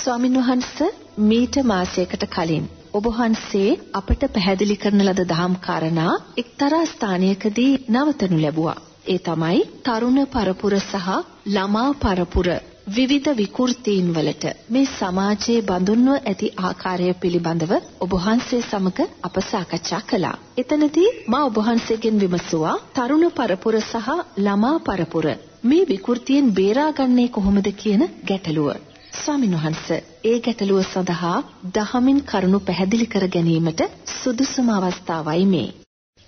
ස්වාමින් වහන්සේ මීට මාසයකට කලින් ඔබ වහන්සේ අපට පැහැදිලි කරන ලද දහම් කාරණා එක්තරා ස්ථානයකදී නවතනු ලැබුවා. ඒ තමයි තරුණ පරපුර සහ ළමා පරපුර විවිධ විකෘතීන් වලට මේ සමාජයේ බඳුන්ව ඇති ආකාරය පිළිබඳව ඔබ වහන්සේ සමග අප සාකච්ඡා කළා. එතනදී මා ඔබ වහන්සේගෙන් විමසුවා තරුණ පරපුර සහ ළමා පරපුර මේ විකෘතියෙන් බේරාගන්නේ කොහොමද කියන ගැටලුව. ස්වාමීන් වහන්ස ඒ ගැටලුව සඳහා දහමින් කරුණු පැහැදිලි කර ගැනීමට සුදුසුම අවස්ථාවයි මේ.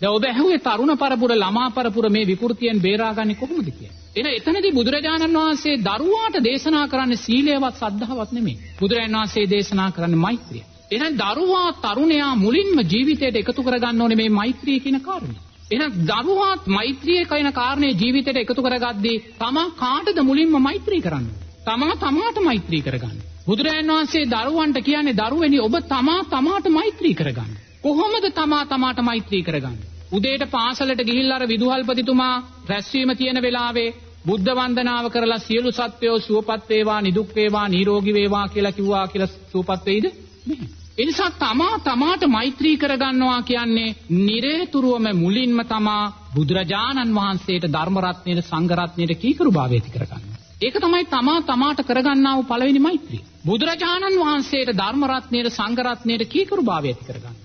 දැන් ඔබ ඇහුවේ තරුණ පරපුර ළමා පරපුර මේ විකෘතියෙන් බේරාගන්නේ කොහොමද කියලා. එන එතනදී බුදුරජාණන් වහන්සේ දරුවාට දේශනා කරන්නේ සීලයවත් සද්ධාවත් නෙමෙයි. බුදුරජාණන් වහන්සේ දේශනා කරන්නේ මෛත්‍රිය. එහෙනම් දරුවා තරුණයා මුලින්ම ජීවිතයට එකතු කරගන්න ඕනේ මේ මෛත්‍රිය කියන කාරණේ. එහෙනම් දරුවාත් මෛත්‍රිය කියන කාරණේ ජීවිතයට එකතු කරගද්දී තමා කාටද මුලින්ම මෛත්‍රී කරන්නේ? තමා තමාට මෛත්‍රී කරගන්න. බුදුරජාණන් වහන්සේ දරුවන්ට කියන්නේ දරුවනි ඔබ තමා තමාට මෛත්‍රී කරගන්න. කොහොමද තමා තමාට මෛත්‍රී කරගන්නේ? උදේට පාසලට ගිහිල්ලා අර විදුහල්පතිතුමා රැස්වීම තියෙන වෙලාවේ බුද්ධ වන්දනාව කරලා සියලු සත්වයෝ සුවපත් වේවා නිදුක් වේවා නිරෝගී වේවා කියලා කිව්වා කියලා සුවපත් වෙයිද? නැහැ. එනිසා තමා තමාට මෛත්‍රී කරගන්නවා කියන්නේ නිරේතුරුවම මුලින්ම තමා බුදුරජාණන් වහන්සේට ධර්ම රත්නයේ සංඝ රත්නයේ කීකරුභාවය ඇති කරගන්නවා. ඒක තමයි තමා තමාට කරගන්නා වූ පළවෙනි මෛත්‍රිය. බුදුරජාණන් වහන්සේට ධර්ම රත්නයේ සංඝ රත්නයේ කීකරුභාවය ඇති කරගන්න.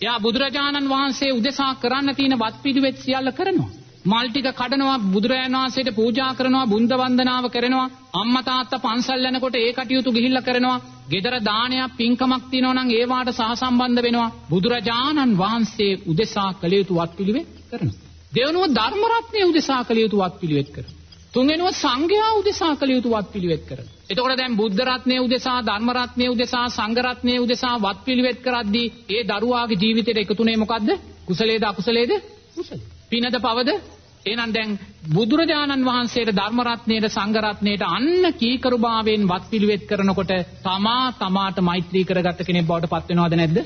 එයා බුදුරජාණන් වහන්සේ උදෙසා කරන්න තියෙන වත් පිළිවෙත් සියල්ල කරනවා. මල් ටික කඩනවා බුදුරජාණන් වහන්සේට පූජා කරනවා බුන්ද වන්දනාව කරනවා අම්මා තාත්තා පන්සල් යනකොට ඒ කටයුතු ගිහිල්ලා කරනවා ගෙදර දානයක් පින්කමක් තියෙනවා නම් ඒවාට සහසම්බන්ධ වෙනවා බුදුරජාණන් වහන්සේ උදෙසා කළ යුතු වත් පිළිවෙත් කරනවා දෙවනුව ධර්ම රත්නයේ උදෙසා කළ යුතු වත් පිළිවෙත් කරනවා තුන්වෙනුව සංඝයා උදෙසා කළ යුතු වත් පිළිවෙත් කරනවා. එතකොට දැන් බුද්ධ රත්නයේ උදෙසා ධර්ම රත්නයේ උදෙසා සංඝ රත්නයේ උදෙසා වත් පිළිවෙත් කරද්දී ඒ දරුවාගේ ජීවිතේට එකතුනේ මොකද්ද? කුසලයේද අකුසලයේද? කුසල. පිනද පවද? එහෙනම් දැන් බුදුරජාණන් වහන්සේට ධර්ම රත්නයේට සංඝ රත්නයේට අන්න කීකරුභාවයෙන් වත් පිළිවෙත් කරනකොට තමා තමාට මෛත්‍රී කරගත්ත කෙනෙක් බවට පත් වෙනවද නැද්ද?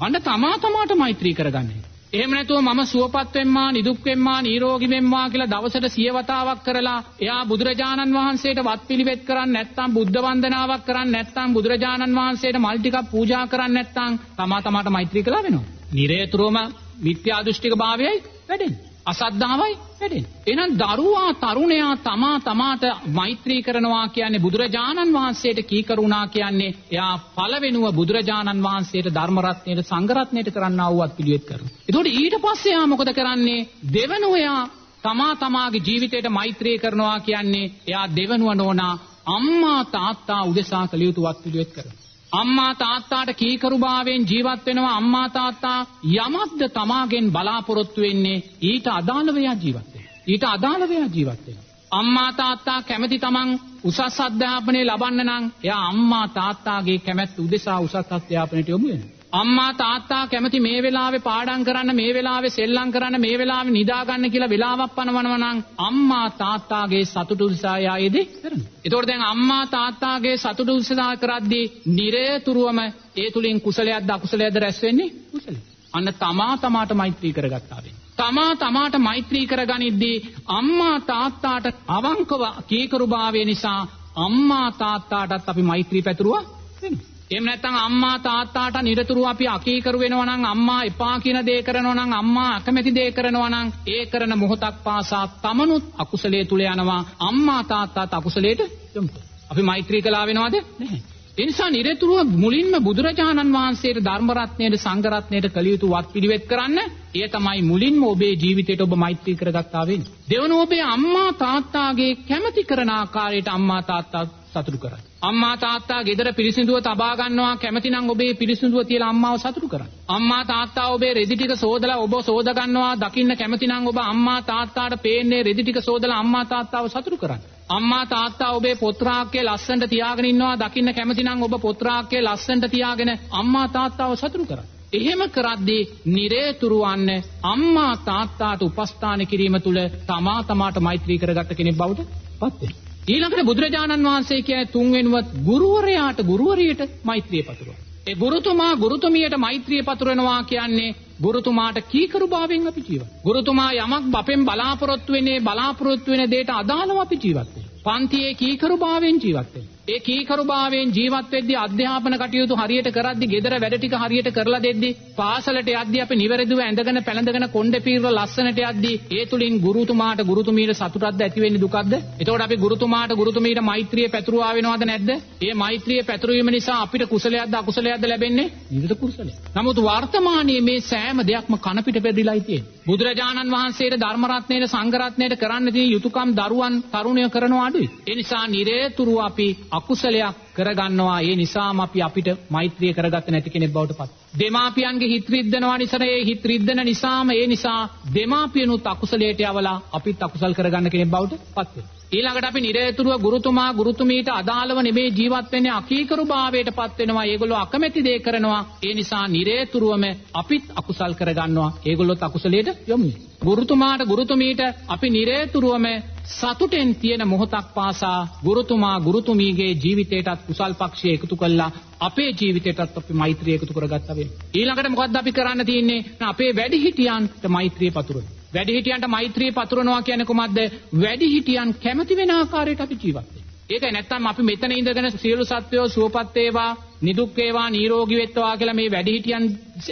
අන්න තමා තමාට මෛත්‍රී කරගන්නේ. එහෙම නැතුව මම සුවපත් වෙම්මා නිදුක් වෙම්මා නිරෝගී වෙම්මා කියලා දවසට සිය වතාවක් කරලා එයා බුදුරජාණන් වහන්සේට වත් පිළිවෙත් කරන්නේ නැත්නම් බුද්ධ වන්දනාවක් කරන්නේ නැත්නම් බුදුරජාණන් වහන්සේට මල් ටිකක් පූජා කරන්නේ නැත්නම් තමා තමාට මෛත්‍රී කළා වෙනවා. නිරේතුරුවම මිත්‍යා දෘෂ්ටික භාවයයි වැඩෙන්නේ. අසද්ධාවයි වැඩෙන්නේ. එහෙනම් දරුවා තරුණයා තමා තමාට මෛත්‍රී කරනවා කියන්නේ බුදුරජාණන් වහන්සේට කීකරුණා කියන්නේ එයා පළවෙනුව බුදුරජාණන් වහන්සේට ධර්ම රත්නයට සංඝ රත්නයට කරන්නා වූවත් පිළිවෙත් කරනවා. ඒතකොට ඊට පස්සේ එයා මොකද කරන්නේ? දෙවනුව එයා තමා තමාගේ ජීවිතයට මෛත්‍රී කරනවා කියන්නේ එයා දෙවනුව නෝනා අම්මා තාත්තා උදෙසා කළ යුතු වත් පිළිවෙත් කරනවා. අම්මා තාත්තාට කීකරුභාවයෙන් ජීවත් වෙනවා අම්මා තාත්තා යමක්ද තමාගෙන් බලාපොරොත්තු වෙන්නේ ඊට අදාළව එයා ජීවත් වෙනවා. ඊට අදාළව එයා ජීවත් වෙනවා. අම්මා තාත්තා කැමති තමන් උසස් අධ්‍යාපනය ලබන්න නම් එයා අම්මා තාත්තාගේ කැමැත්ත උදෙසා උසස් අධ්‍යාපනයට යොමු වෙනවා. අම්මා තාත්තා කැමති මේ වෙලාවේ පාඩම් කරන්න මේ වෙලාවේ සෙල්ලම් කරන්න මේ වෙලාවේ නිදා ගන්න කියලා වෙලාවක් පනවනවා නම් අම්මා තාත්තාගේ සතුටු උදෙසා යායේදී කරනවා. ඒතකොට දැන් අම්මා තාත්තාගේ සතුටු උදෙසා කරද්දී නිරේතුරුවම ඒ තුලින් කුසලයක්ද අකුසලයක්ද රැස් වෙන්නේ? කුසලයි. අන්න තමා තමාට මෛත්‍රී කරගත්තා වෙන්නේ. තමා තමාට මෛත්‍රී කරගනිද්දී අම්මා තාත්තාට අවංකව කීකරුභාවය නිසා අම්මා තාත්තාටත් අපි මෛත්‍රී පැතුරුවා වෙනවා. එහෙම නැත්නම් අම්මා තාත්තාට නිරතුරුව අපි අකීකරු වෙනවා නම් අම්මා එපා කියන දේ කරනවා නම් අම්මා අකමැති දේ කරනවා නම් ඒ කරන මොහොතක් පාසා තමනුත් අකුසලයේ තුල යනවා. අම්මා තාත්තාත් අකුසලයට යොමු අපි මෛත්‍රී කළා වෙනවද? නැහැ. ඒ නිසා නිරතුරුව මුලින්ම බුදුරජාණන් වහන්සේට ධර්ම රත්නයේ සංඝ රත්නයේ කළ යුතු වත් පිළිවෙත් කරන්න ඒ තමයි මුලින්ම ඔබේ ජීවිතයට ඔබ මෛත්‍රී කරගත්තා වෙන්නේ. දෙවන ඔබේ අම්මා තාත්තාගේ කැමැති කරන ආකාරයට අම්මා තාත්තා සතුටු කරන්න. අම්මා තාත්තා ගෙදර පිරිසිදුව තබා ගන්නවා කැමතිනම් ඔබේ පිරිසිදුව තියලා අම්මාව සතුටු කරන්න. අම්මා තාත්තා ඔබේ රෙදි ටික සෝදලා ඔබ සෝද ගන්නවා දකින්න කැමතිනම් ඔබ අම්මා තාත්තාට පේන්නේ රෙදි ටික සෝදලා අම්මා තාත්තාව සතුටු කරන්න. අම්මා තාත්තා ඔබේ පොත්‍රාක්කේ ලස්සනට තියාගෙන ඉන්නවා දකින්න කැමතිනම් ඔබ පොත්‍රාක්කේ ලස්සනට තියාගෙන අම්මා තාත්තාව සතුටු කරන්න. එහෙම කරද්දී නිරේතුරුවන්න අම්මා තාත්තාට උපස්ථාන කිරීම තුළ තමා තමාට මෛත්‍රී කරගත්ත කෙනෙක් බවට පත් වෙනවා. ඊළඟට බුදුරජාණන් වහන්සේ කියයි තුන්වෙනුවත් ගුරුවරයාට ගුරුවරියට මෛත්‍රිය පතුරවන. ඒ ගුරුතුමා ගුරුතුමියට මෛත්‍රිය පතුරවනවා කියන්නේ ගුරුතුමාට කීකරුභාවයෙන් අපි ජීවත්. ගුරුතුමා යමක් අපෙන් බලාපොරොත්තු වෙන්නේ බලාපොරොත්තු වෙන දෙයට අදාළව අපි ජීවත් වෙනවා. පන්තියේ කීකරුභාවයෙන් ජීවත් වෙනවා. ඒ කීකරුභාවයෙන් ජීවත් වෙද්දී අධ්‍යාපන කටයුතු හරියට කරද්දී ගෙදර වැඩ ටික හරියට කරලා දෙද්දී පාසලට යද්දී අපි නිවැරදිව ඇඳගෙන පැළඳගෙන කොණ්ඩේ පීරලා ලස්සනට යද්දී ඒ තුලින් ගුරුතුමාට ගුරුතුමීට සතුටක්ද ඇති වෙන්නේ දුකක්ද? එතකොට අපි ගුරුතුමාට ගුරුතුමීට මෛත්‍රිය පැතුරුවා වෙනවද නැද්ද? ඒ මෛත්‍රිය පැතුරීම නිසා අපිට කුසලයක්ද අකුසලයක්ද ලැබෙන්නේ? විවිධ කුසලයක්. නමුත් වර්තමානයේ මේ සෑම දෙයක්ම කන පිට පෙරදිලායි තියෙන්නේ. බුදුරජාණන් වහන්සේට ධර්ම රත්නයේ සංඝ රත්නයේ කරන්න තියෙන යුතුයකම් දරුවන් තරුණයෝ කරනවා අඩුයි. ඒ නිසා නිරේතුරුව අපි අකුසලයක් කරගන්නවා. ඒ නිසාම අපි අපිට මෛත්‍රිය කරගත්තේ නැති කෙනෙක් බවට පත්. දෙමාපියන්ගේ හිත රිද්දනවා නිසා ඒ හිත රිද්දන නිසාම ඒ නිසා දෙමාපියනුත් අකුසලයට යවලා අපිත් අකුසල් කරගන්න කෙනෙක් බවට පත් වෙනවා. ඊළඟට අපි නිරේතුරුව ගුරුතුමා ගුරුතුමීට අදාළව නෙමේ ජීවත් වෙන්නේ අකීකරු භාවයට පත් වෙනවා. ඒගොල්ලෝ අකමැති දේ කරනවා. ඒ නිසා නිරේතුරුවම අපිත් අකුසල් කරගන්නවා. ඒගොල්ලොත් අකුසලයට යොමු ගුරුතුමාට ගුරුතුමීට අපි නිරේතුරුවම සතුටෙන් තියෙන මොහොතක් පාසා ගුරුතුමා ගුරුතුමීගේ ජීවිතයටත් කුසල් පක්ෂය එකතු කළා අපේ ජීවිතයටත් අපි මෛත්‍රිය එකතු කරගත්තා වෙනවා. ඊළඟට මොකද්ද අපි කරන්න තියෙන්නේ? අපේ වැඩිහිටියන්ට මෛත්‍රිය පතුරවන්න. වැඩිහිටියන්ට මෛත්‍රිය පතුරනවා කියන්නේ කොහොමද? වැඩිහිටියන් කැමති වෙන ආකාරයට අපි ජීවත් වෙනවා. ඒකයි නැත්තම් අපි මෙතන ඉඳගෙන සියලු සත්වයෝ සුවපත් වේවා, නිදුක් වේවා, නිරෝගී වෙත්වා කියලා මේ වැඩිහිටියන්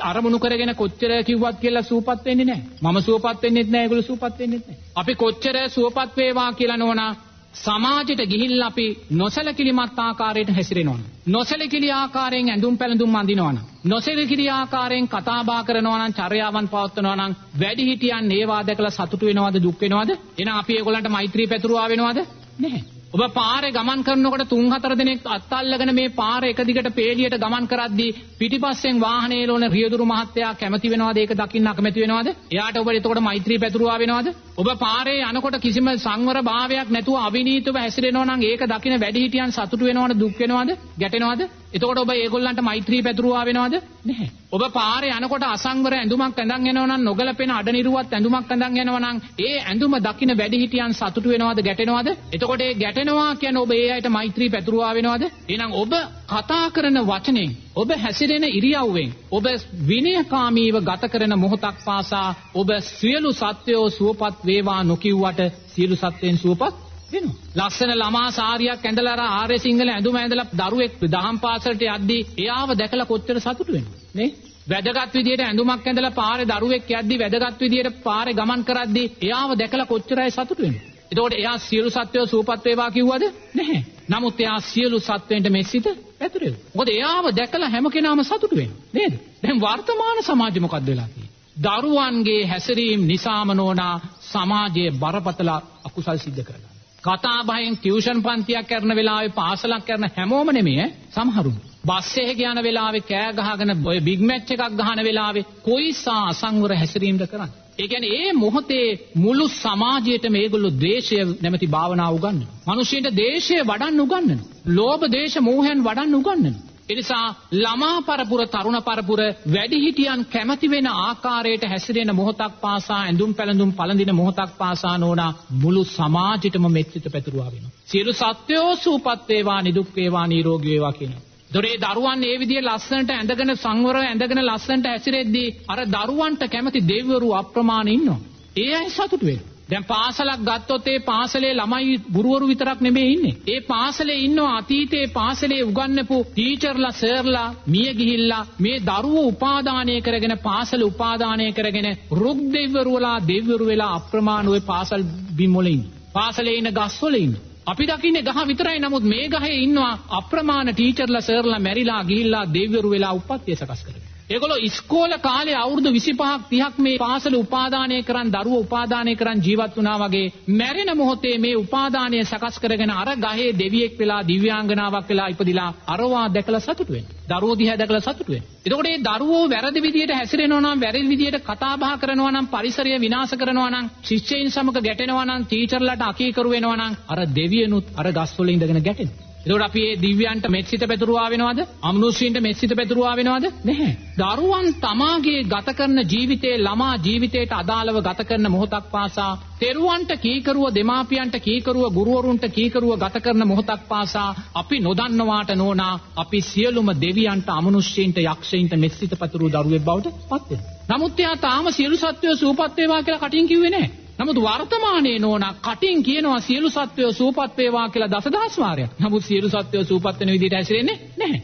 අරමුණු කරගෙන කොච්චර කිව්වත් කියලා සුවපත් වෙන්නේ නැහැ. මම සුවපත් වෙන්නෙත් නැහැ, ඒගොල්ලෝ සුවපත් වෙන්නෙත් නැහැ. අපි කොච්චර සුවපත් වේවා කියලා නෝනා සමාජයට ගිහිල්ලා අපි නොසලකිලිමත් ආකාරයට හැසිරෙනවා. නොසලකිලි ආකාරයෙන් ඇඳුම් පැළඳුම් අඳිනවනම් නොසලකිලි ආකාරයෙන් කතා බහ කරනවා නම් චර්යාවන් පවත්වනවා නම් වැඩිහිටියන් ඒවා දැකලා සතුටු වෙනවද දුක් වෙනවද? එහෙනම් අපි ඒගොල්ලන්ට මෛත්‍රී පැතුරුවා වෙනවද? නැහැ. ඔබ පාරේ ගමන් කරනකොට තුන් හතර දිනක් අත්අල්ලගෙන මේ පාරේ එක දිගට පේලියට ගමන් කරද්දී පිටිපස්සෙන් වාහනේ එළවන රියදුරු මහත්තයා කැමති වෙනවද ඒක දකින්න අකමැති වෙනවද? එයාට ඔබ එතකොට මෛත්‍රී පැතුරුවා වෙනවද? ඔබ පාරේ යනකොට කිසිම සංවර භාවයක් නැතුව අවිනීතව හැසිරෙනවා නම් ඒක දකින වැඩිහිටියන් සතුටු වෙනවද දුක් වෙනවද ගැටෙනවද? එතකොට ඔබ ඒගොල්ලන්ට මෛත්‍රී පැතුරුවා වෙනවද? නැහැ. ඔබ පාරේ යනකොට අසංවර ඇඳුමක් ඇඳන් එනවා නම් නොගලපෙන අඩනිරුවත් ඇඳුමක් ඇඳන් එනවා නම් ඒ ඇඳුම දකින වැඩිහිටියන් සතුටු වෙනවද ගැටෙනවද? එතකොට ඒ ගැටෙනවා කියන්නේ ඔබ ඒ අයට මෛත්‍රී පැතුරුවා වෙනවද? එහෙනම් ඔබ කතා කරන වචනෙන් ඔබ හැසිරෙන ඉරියව්වෙන් ඔබ විනයකාමීව ගත කරන මොහොතක් පාසා ඔබ සියලු සත්වයෝ සුවපත් වේවා නොකියුවට සියලු සත්වයන් සුවපත් වෙනවා. ලස්සන ළමා සාරියක් ඇඳලා අර ආර්ය සිංහල ඇඳුම ඇඳලා දරුවෙක් දහම් පාසලට යද්දී එයාව දැකලා කොච්චර සතුටු වෙනවද නේ? වැදගත් විදියට ඇඳුමක් ඇඳලා පාරේ දරුවෙක් යද්දී වැදගත් විදියට පාරේ ගමන් කරද්දී එයාව දැකලා කොච්චරයි සතුටු වෙනවද? එතකොට එයා සියලු සත්වයෝ සූපත් වේවා කිව්වද? නැහැ. නමුත් එයා සියලු සත්වයන්ට මෙසිත පැතුරෙව්. මොකද එයාව දැකලා හැම කෙනාම සතුටු වෙනවා. නේද? දැන් වර්තමාන සමාජෙ මොකද්ද වෙලා තියෙන්නේ? දරුවන්ගේ හැසිරීම නිසාම නෝනා සමාජයේ බරපතල අකුසල් සිද්ධ කරගන්නවා. කතා බහෙන් ටියුෂන් පන්තියක් කරන වෙලාවේ පාසලක් කරන හැමෝම නෙමෙයි සමහරුන්. බස් එකේ යන වෙලාවේ කෑ ගහගෙන ඔය බිග් මැච් එකක් ගහන වෙලාවේ කොයිසා අසංවර හැසිරීමද කරන්නේ? ඒ කියන්නේ ඒ මොහොතේ මුළු සමාජයේට මේගොල්ලෝ ද්වේෂය නැමැති භාවනාව උගන්වනවා. මිනිස්සුන්ට ද්වේෂය වඩන්න උගන්වනවා. ලෝභ දේශ මෝහයන් වඩන්න උගන්වනවා. එනිසා ළමා පරපුර තරුණ පරපුර වැඩිහිටියන් කැමති වෙන ආකාරයට හැසිරෙන මොහොතක් පාසා ඇඳුම් පැළඳුම් පළඳින මොහොතක් පාසා නෝනා මුළු සමාජෙටම මෙත්සිත පැතුරුවා වෙනවා. සියලු සත්වයෝ සූපත් වේවා නිදුක් වේවා නිරෝගී වේවා කියනවා. දොරේ දරුවන් ඒ විදිහේ ලස්සනට ඇඳගෙන සංවරව ඇඳගෙන ලස්සනට හැසිරෙද්දී අර දරුවන්ට කැමති දෙවිවරු අප්‍රමාණ ඉන්නවා. ඒ අය සතුටු වෙනවා. දැන් පාසලක් ගත්තොත් ඒ පාසලේ ළමයි ගුරුවරු විතරක් නෙමෙයි ඉන්නේ. ඒ පාසලේ ඉන්නවා අතීතයේ පාසලේ උගන්වපු ටීචර්ලා සර්ලා මිය ගිහිල්ලා මේ දරුවෝ උපාදානය කරගෙන පාසල උපාදානය කරගෙන රුක් දෙවිවරුලා දෙවිවරු වෙලා අප්‍රමාණ ওই පාසල් බිම් වල ඉන්නේ. පාසලේ ඉන්න ගස් වල ඉන්නේ. අපි දකින්නේ ගහ විතරයි නමුත් මේ ගහේ ඉන්නවා අප්‍රමාණ ටීචර්ලා සර්ලා මැරිලා ගිහිල්ලා දෙවිවරු වෙලා උපත්ය සකස් කරගෙන. ඒගොල්ලෝ ඉස්කෝල කාලේ අවුරුදු 25ක් 30ක් මේ පාසල උපාදානය කරන් දරුවෝ උපාදානය කරන් ජීවත් වුණා වගේ මැරෙන මොහොතේ මේ උපාදානය සකස් කරගෙන අර ගහේ දෙවියෙක් වෙලා දිව්‍යාංගනාවක් වෙලා ඉපදිලා අරවා දැකලා සතුටු වෙනවා. දරුවෝ දිහා දැකලා සතුටු වෙනවා. එතකොට මේ දරුවෝ වැරදි විදියට හැසිරෙනවා නම් වැරදි විදියට කතා බහ කරනවා නම් පරිසරය විනාශ කරනවා නම් ශිෂ්‍යයින් සමග ගැටෙනවා නම් ටීචර්ලාට අකීකරු වෙනවා නම් අර දෙවියනුත් අර ගස්වල ඉඳගෙන ගැටෙනවා. එතකොට අපි මේ දිව්‍යයන්ට මෙත්සිත පැතුරුවා වෙනවද? අමනුෂ්‍යයන්ට මෙත්සිත පැතුරුවා වෙනවද? නැහැ. දරුවන් තමාගේ ගත කරන ජීවිතේ ළමා ජීවිතයට අදාළව ගත කරන මොහොතක් පාසා තෙරුවන්ට කීකරුව දෙමාපියන්ට කීකරුව ගුරුවරුන්ට කීකරුව ගත කරන මොහොතක් පාසා අපි නොදන්නවාට නෝනා අපි සියලුම දෙවියන්ට අමනුෂ්‍යයන්ට යක්ෂයන්ට මෙත්සිත පැතුරු දරුවෙක් බවට පත් වෙනවා. නමුත් එයා තාම සියලු සත්වයෝ සූපත් වේවා කියලා කටින් කිව්වේ නැහැ. නමුත් වර්තමානයේ නෝනා කටින් කියනවා සියලු සත්වයෝ සූපත් වේවා කියලා දසදහස් වාරයක්. නමුත් සියලු සත්වයෝ සූපත් වෙන විදිහට ඇසිරෙන්නේ නැහැ.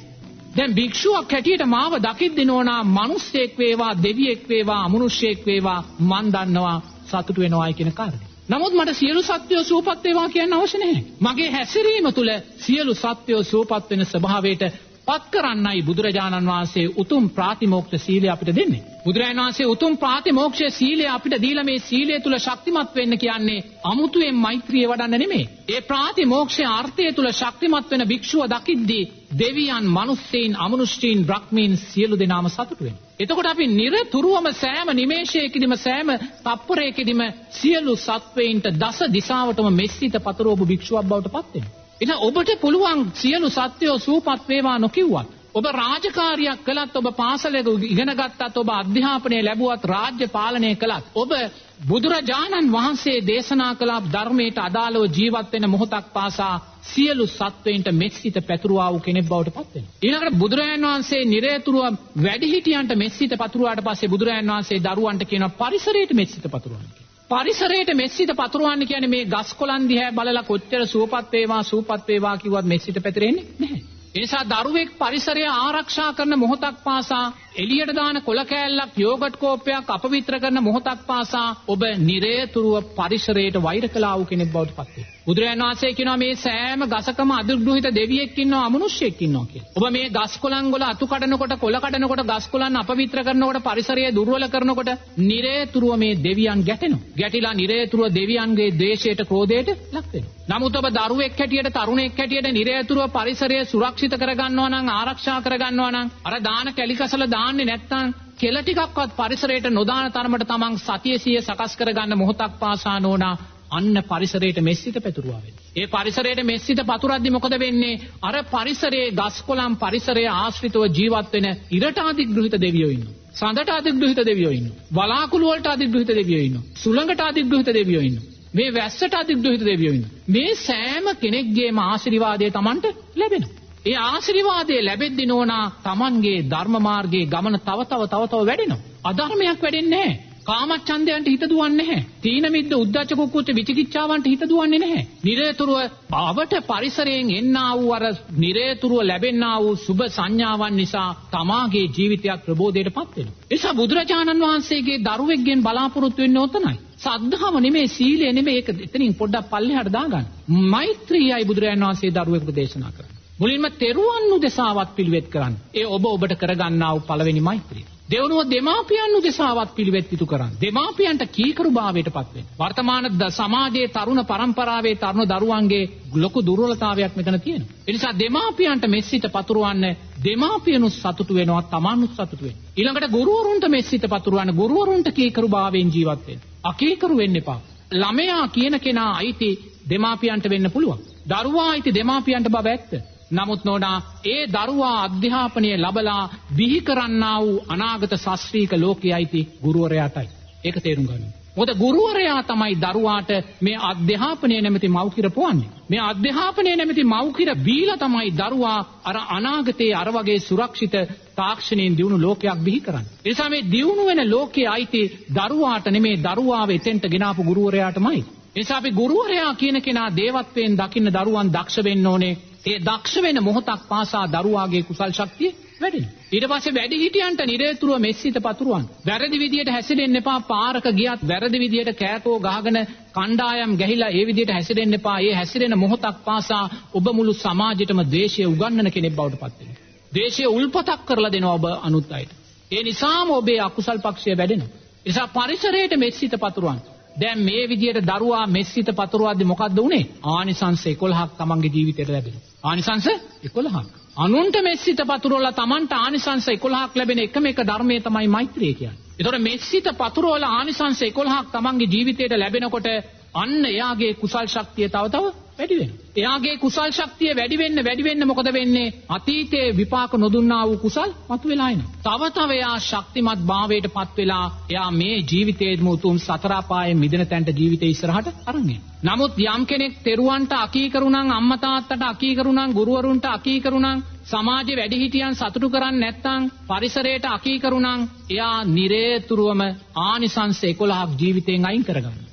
දැන් භික්ෂුවක් හැටියට මාව දකිද්දී නෝනා මිනිස්සෙක් වේවා දෙවියෙක් වේවා අමනුෂ්‍යෙක් වේවා මන් දන්නවා සතුටු වෙනවායි කියන කාරණේ. නමුත් මට සියලු සත්වයෝ සූපත් වේවා කියන්න අවශ්‍ය නැහැ. මගේ හැසිරීම තුළ සියලු සත්වයෝ සූපත් වෙන ස්වභාවයට පත් කරන්නයි බුදුරජාණන් වහන්සේ උතුම් ප්‍රාතිමෝක්ෂ සීලය අපිට දෙන්නේ. බුදුරජාණන් වහන්සේ උතුම් ප්‍රාතිමෝක්ෂ සීලය අපිට දීලා මේ සීලය තුල ශක්තිමත් වෙන්න කියන්නේ අමුතුවෙන් මෛත්‍රිය වඩන්න නෙමෙයි. ඒ ප්‍රාතිමෝක්ෂයේ අර්ථය තුල ශක්තිමත් වෙන භික්ෂුව දකිද්දී දෙවියන්, මිනිස්සෙයින්, අමනුෂ්‍යයින්, බ්‍රහ්මීන් සියලු දෙනාම සතුටු වෙනවා. එතකොට අපි නිරතුරුවම සෑම නිමේෂයකදීම සෑම තප්පරයකදීම සියලු සත්වයින්ට දස දිසාවටම මෙස්සිත පතරෝබු භික්ෂුවක් බවට පත් වෙනවා. එහෙනම් ඔබට පුළුවන් සියලු සත්වයෝ සූපත් වේවා නොකියුවත් ඔබ රාජකාරියක් කළත් ඔබ පාසලක ඉගෙන ගත්තත් ඔබ අධ්‍යාපනය ලැබුවත් රාජ්‍ය පාලනය කළත් ඔබ බුදුරජාණන් වහන්සේ දේශනා කළ ධර්මයට අදාළව ජීවත් වෙන මොහොතක් පාසා සියලු සත්වයින්ට මෙත්සිත පැතුරුවා වූ කෙනෙක් බවට පත් වෙනවා. ඊළඟට බුදුරජාණන් වහන්සේ නිරේතුරුව වැඩිහිටියන්ට මෙත්සිත පතුරුවාට පස්සේ බුදුරජාණන් වහන්සේ දරුවන්ට කියනවා පරිසරයට මෙත්සිත පතුරවන්න කියලා. පරිසරයට මෙස්සිත පතුරවන්න කියන්නේ මේ ගස් කොළන් දිහා බලලා කොච්චර සුවපත් වේවා සුවපත් වේවා කිව්වත් මෙස්සිත පැතිරෙන්නේ නැහැ. ඒ නිසා දරුවෙක් පරිසරය ආරක්ෂා කරන මොහොතක් පාසා එළියට දාන කොළ කෑල්ලක් යෝගට් කෝප්පයක් අපවිත්‍ර කරන මොහොතක් පාසා ඔබ නිරේතුරුව පරිසරයට වෛර කළා වූ කෙනෙක් බවට පත් වෙනවා. බුදුරජාණන් වහන්සේ කියනවා මේ සෑම ගසකම අදුග්‍රහිත දෙවියෙක් ඉන්නවා අමනුෂ්‍යෙක් ඉන්නවා කියලා. ඔබ මේ ගස් කොළන් වල අතු කඩනකොට කොළ කඩනකොට ගස් කොළන් අපවිත්‍ර කරනකොට පරිසරය දුර්වල කරනකොට නිරේතුරුව මේ දෙවියන් ගැටෙනවා. ගැටිලා නිරේතුරුව දෙවියන්ගේ ද්වේෂයට ක්‍රෝධයට ලක් වෙනවා. නමුත් ඔබ දරුවෙක් හැටියට තරුණෙක් හැටියට නිරේතුරුව පරිසරය සුරක්ෂිත කරගන්නවා නම් ආරක්ෂා කරගන්නවා නම් අර දාන කැලිකසල දාන්නේ නැත්තම් කෙල ටිකක්වත් පරිසරයට නොදාන තරමට තමන් සතිය සිය සකස් කරගන්න මොහොතක් පාසා නෝනා අන්න පරිසරයට මෙස්සිත පැතුරුවා වෙන්නේ. ඒ පරිසරයට මෙස්සිත පතුරද්දි මොකද වෙන්නේ? අර පරිසරයේ ගස් කොළන් පරිසරය ආශ්‍රිතව ජීවත් වෙන ඉරට අධිග්‍රහිත දෙවියෝ ඉන්නවා. සඳට අධිග්‍රහිත දෙවියෝ ඉන්නවා. බලාකුළු වලට අධිග්‍රහිත දෙවියෝ ඉන්නවා. සුළඟට අධිග්‍රහිත දෙවියෝ ඉන්නවා. මේ වැස්සට අධිග්‍රහිත දෙවියෝ ඉන්නවා. මේ සෑම කෙනෙක්ගේම ආශිර්වාදය Tamanට ලැබෙනවා. ඒ ආශිර්වාදය ලැබෙද්දී නෝනා Tamanගේ ධර්ම මාර්ගයේ ගමන තව තව තව තව වැඩෙනවා. අධර්මයක් වැඩෙන්නේ නැහැ. කාමච්ඡන්දයන්ට හිත දුවන්නේ නැහැ. තීන මිද්ද උද්ධච්ච කුක්කුච්ච විචිකිච්ඡාවන්ට හිත දුවන්නේ නැහැ. නිරේතුරුව අවට පරිසරයෙන් එන්නා වූ අර නිරේතුරුව ලැබෙන්නා වූ සුබ සංඥාවන් නිසා තමාගේ ජීවිතයක් ප්‍රබෝධයටපත් වෙනවා. එසා බුදුරජාණන් වහන්සේගේ දරුවෙක්ගෙන් බලාපොරොත්තු වෙන්නේ ඔතනයි. සද්ධාව නෙමේ සීලය නෙමේ ඒක එතනින් පොඩ්ඩක් පල්ලෙහාට දාගන්න. මෛත්‍රියයි බුදුරජාණන් වහන්සේ දරුවෙකුට දේශනා කරන්නේ. මුලින්ම තෙරුවන් උදෙසාවත් පිළිවෙත් කරන්න. ඒ ඔබ ඔබට කරගන්නා වූ පළවෙනි මෛත්‍රිය. දෙවනුව දෙමාපියන් උදෙසාවත් පිළිවෙත් ඉටු කරන්න. දෙමාපියන්ට කීකරු භාවයට පත් වෙන්න. වර්තමාන සමාජයේ තරුණ පරම්පරාවේ තරුණ දරුවන්ගේ ලොකු දුර්වලතාවයක් මෙතන තියෙනවා. ඒ නිසා දෙමාපියන්ට මෙස්සිත පතුරවන්න දෙමාපියනුත් සතුටු වෙනවා තමන්ුත් සතුටු වෙනවා. ඊළඟට ගුරුවරුන්ට මෙස්සිත පතුරවන්න ගුරුවරුන්ට කීකරු භාවයෙන් ජීවත් වෙන්න. අකීකරු වෙන්න එපා. ළමයා කියන කෙනා අයිති දෙමාපියන්ට වෙන්න පුළුවන්. දරුවා අයිති දෙමාපියන්ට බව ඇත්ත. නමුත් නෝනා ඒ දරුවා අධ්‍යාපනය ලබලා බිහි කරන්නා වූ අනාගත ශාස්ත්‍රීය ලෝකයයිති ගුරුවරයාටයි. ඒක තේරුම් ගන්න. මොකද ගුරුවරයා තමයි දරුවාට මේ අධ්‍යාපනය නැමැති මව්කිර පොවන්නේ. මේ අධ්‍යාපනය නැමැති මව්කිර බීලා තමයි දරුවා අර අනාගතයේ අර වගේ සුරක්ෂිත තාක්ෂණයෙන් දියුණු ලෝකයක් බිහි කරන්නේ. ඒ නිසා මේ දියුණු වෙන ලෝකයේ අයිති දරුවාට නෙමේ දරුවාව එතෙන්ට ගෙනාපු ගුරුවරයාටමයි. එනිසා අපි ගුරුවරයා කියන කෙනා දේවත්වයෙන් දකින්න දරුවන් දක්ෂ වෙන්න ඕනේ. ඒ දක්ෂ වෙන මොහොතක් පාසා දරුවාගේ කුසල් ශක්තිය වැඩෙනවා. ඊට පස්සේ වැඩි හිටියන්ට නිරේතුරුව මෙස්සිත පතුරවන්න. වැරදි විදියට හැසිරෙන්න එපා. පාරක ගියත් වැරදි විදියට කෑකෝ ගහගෙන කණ්ඩායම් ගැහිලා ඒ විදියට හැසිරෙන්න එපා. ඒ හැසිරෙන මොහොතක් පාසා ඔබ මුළු සමාජෙටම ද්වේෂය උගන්වන කෙනෙක් බවට පත් වෙනවා. ද්වේෂය උල්පතක් කරලා දෙනවා ඔබ අනුත් අයට. ඒ නිසාම ඔබේ අකුසල් පක්ෂය වැඩෙනවා. ඒ නිසා පරිසරයට මෙස්සිත පතුරවන්න. දැන් මේ විදියට දරුවා මෙස්සිත පතුරවද්දි මොකද්ද උනේ? ආනිසංස 11ක් තමන්ගේ ජීවිතේට ලැබෙනවා. ආනිසංස 11ක්. අනුන්ට මෙස්සිත පතුරවලා තමන්ට ආනිසංස 11ක් ලැබෙන එකම එක ධර්මයේ තමයි මෛත්‍රිය කියන්නේ. ඒතකොට මෙස්සිත පතුරවලා ආනිසංස 11ක් තමන්ගේ ජීවිතේට ලැබෙනකොට අන්න එයාගේ කුසල් ශක්තිය තව තව වැඩි වෙනවා. එයාගේ කුසල් ශක්තිය වැඩි වෙන්න වැඩි වෙන්න මොකද වෙන්නේ? අතීතයේ විපාක නොදුන්නා වූ කුසල් මතුවලා එනවා. තව තව එයා ශක්තිමත් භාවයට පත් වෙලා එයා මේ ජීවිතයේම උතුම් සතර අපායේ මිදෙන තැනට ජීවිතේ ඉස්සරහට අරන් නමුත් යම් කෙනෙක් තෙරුවන්ට අකීකරු නම් අම්මා තාත්තට අකීකරු නම් ගුරුවරුන්ට අකීකරු නම් සමාජේ වැඩිහිටියන් සතුටු කරන්නේ නැත්නම් පරිසරයට අකීකරු නම් එයා නිරේතුරුවම ආනිසංස 11ක් ජීවිතෙන් අයින් කරගන්නවා.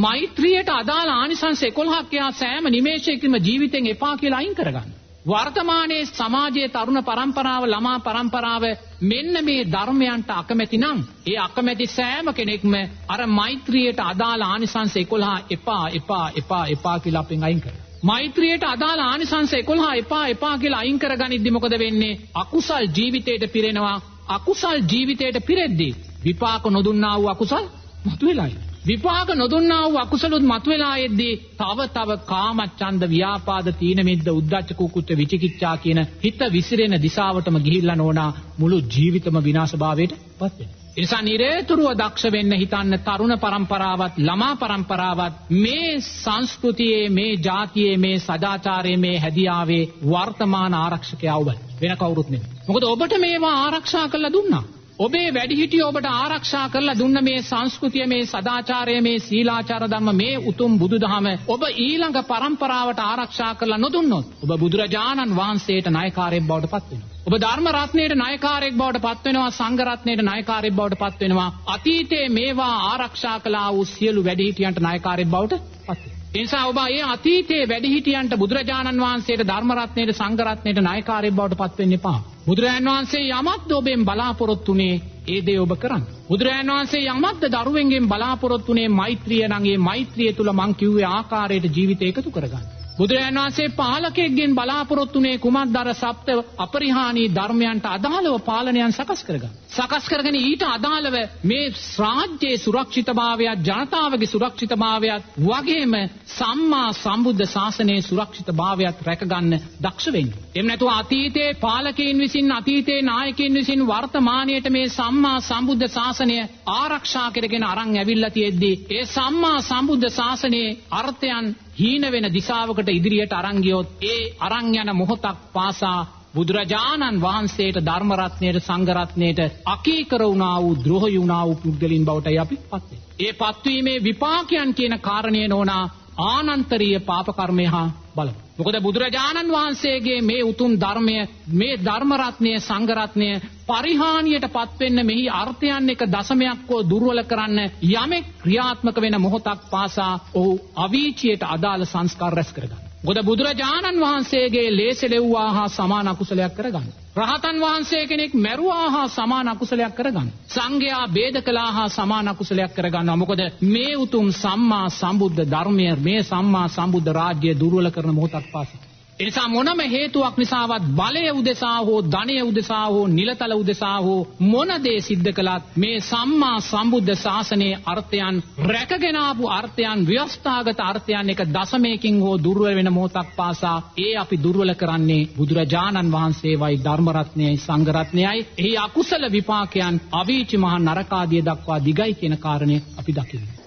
මෛත්‍රියට අදාළ ආනිසංස 11ක් එයා සෑම නිමේෂයකම ජීවිතෙන් එපා කියලා අයින් කරගන්න. වර්තමානයේ සමාජයේ තරුණ පරම්පරාව ළමා පරම්පරාව මෙන්න මේ ධර්මයන්ට අකමැති නම් ඒ අකමැති සෑම කෙනෙක්ම අර මෛත්‍රියට අදාළ ආනිසංස 11 එපා එපා එපා එපා කියලා අපෙන් අයින් කරනවා. මෛත්‍රියට අදාළ ආනිසංස 11 එපා එපා කියලා අයින් කරගනිද්දි මොකද වෙන්නේ? අකුසල් ජීවිතයට පිරෙනවා. අකුසල් ජීවිතයට පිරෙද්දී විපාක නොදුන්නා වූ අකුසල් මතුවෙලායි. විපාක නොදුන්නා වූ අකුසලොත් මතුවලා එද්දී තව තව කාමච්ඡන්ද ව්‍යාපාද තීන මිද්ද උද්ධච්ච කුකුච්ච විචිකිච්ඡා කියන හිත විසිරෙන දිශාවටම ගිහිල්ලා නෝනා මුළු ජීවිතම විනාශභාවයට පත් වෙනවා. එනිසා නිරේතුරුව දක්ෂ වෙන්න හිතන්න තරුණ පරම්පරාවත් ළමා පරම්පරාවත් මේ සංස්කෘතියේ මේ ජාතියේ මේ සදාචාරයේ මේ හැදියාවේ වර්තමාන ආරක්ෂකයව වෙන කවුරුත් නෙමෙයි. මොකද ඔබට මේවා ආරක්ෂා කරලා දුන්නා. ඔබේ වැඩිහිටියෝ ඔබට ආරක්ෂා කරලා දුන්න මේ සංස්කෘතිය මේ සදාචාරය මේ සීලාචාර ධර්ම මේ උතුම් බුදුදහම ඔබ ඊළඟ પરම්පරාවට ආරක්ෂා කරලා නොදුන්නොත් ඔබ බුදුරජාණන් වහන්සේට නායකාරයෙක් බවට පත් වෙනවා. ඔබ ධර්ම රත්නයේ නායකාරයෙක් බවට පත් වෙනවා සංඝ රත්නයේ නායකාරයෙක් බවට පත් වෙනවා. අතීතයේ මේවා ආරක්ෂා කළා වූ සියලු වැඩිහිටියන්ට නායකාරයෙක් බවට පත් වෙනවා. එනිසා ඔබ ඒ අතීතයේ වැඩිහිටියන්ට බුදුරජාණන් වහන්සේට ධර්ම රත්නයේ සංඝ රත්නයේ නායකාරයෙක් බවට පත් වෙන්න එපා. බුදුරජාණන් වහන්සේ යමක්ද ඔබෙන් බලාපොරොත්තු වුණේ ඒ දේ ඔබ කරන්න. බුදුරජාණන් වහන්සේ යමක්ද දරුවෙන්ගෙන් බලාපොරොත්තු වුණේ මෛත්‍රිය නම් ඒ මෛත්‍රිය තුල මං කිව්වේ ආකාරයට ජීවිතය එකතු කරගන්න. බුදුරජාණන් වහන්සේ පාලකයෙක්ගෙන් බලාපොරොත්තුනේ කුමක්ද අර සප්ත අපරිහානී ධර්මයන්ට අදාළව පාලනයන් සකස් කරගන්න. සකස් කරගෙන ඊට අදාළව මේ රාජ්‍යයේ සුරක්ෂිතභාවයත් ජනතාවගේ සුරක්ෂිතභාවයත් වගේම සම්මා සම්බුද්ධ ශාසනයේ සුරක්ෂිතභාවයත් රැකගන්න දක්ෂ වෙන්න. එහෙම නැතුව අතීතයේ පාලකයන් විසින් අතීතයේ නායකයන් විසින් වර්තමානයේට මේ සම්මා සම්බුද්ධ ශාසනය ආරක්ෂා කරගෙන අරන් ඇවිල්ලා තියෙද්දී ඒ සම්මා සම්බුද්ධ ශාසනයේ අර්ථයන් හීන වෙන දිශාවකට ඉදිරියට අරන් ගියොත් ඒ අරන් යන මොහොතක් පාසා බුදුරජාණන් වහන්සේට ධර්ම රත්නයට සංඝ රත්නයට අකීකර වුණා වූ ද්‍රෝහී වුණා වූ පුද්ගලින් බවටයි අපි පත් වෙන්නේ. ඒ පත්වීමේ විපාකයන් කියන කාරණේ නෝනා ආනන්තරීය පාප කර්මය හා බලමු. මොකද බුදුරජාණන් වහන්සේගේ මේ උතුම් ධර්මය මේ ධර්ම රත්නය සංඝ රත්නය පරිහානියට පත්වෙන්න මෙහි අර්ථයන් එක දශමයක් හෝ දුර්වල කරන්න යමෙක් ක්‍රියාත්මක වෙන මොහොතක් පාසා ඔහු අවීචියට අදාළ සංස්කාර රැස් කරගන්න. ගොඩ බුදුරජාණන් වහන්සේගේ ලේසෙලෙව්වා හා සමාන අකුසලයක් කරගන්න. රහතන් වහන්සේ කෙනෙක් මැරුවා හා සමාන අකුසලයක් කරගන්න. සංඝයා ભેද කළා හා සමාන අකුසලයක් කරගන්නවා. මොකද මේ උතුම් සම්මා සම්බුද්ධ ධර්මය මේ සම්මා සම්බුද්ධ රාජ්‍ය දුර්වල කරන මොහොතක් පාසා එනිසා මොනම හේතුවක් නිසාවත් බලය උදෙසා හෝ ධනය උදෙසා හෝ නිලතල උදෙසා හෝ මොන දේ සිද්ධ කළත් මේ සම්මා සම්බුද්ධ ශාසනයේ අර්ථයන් රැකගෙන ආපු අර්ථයන් ව්‍යවස්ථාගත අර්ථයන් එක දශමයකින් හෝ දුර්වල වෙන මොහොතක් පාසා ඒ අපි දුර්වල කරන්නේ බුදුරජාණන් වහන්සේවයි ධර්ම රත්නයයි සංඝ රත්නයයි එහි අකුසල විපාකයන් අවීචි මහ නරකාදිය දක්වා දිගයි කියන කාරණය අපි දකිනවා.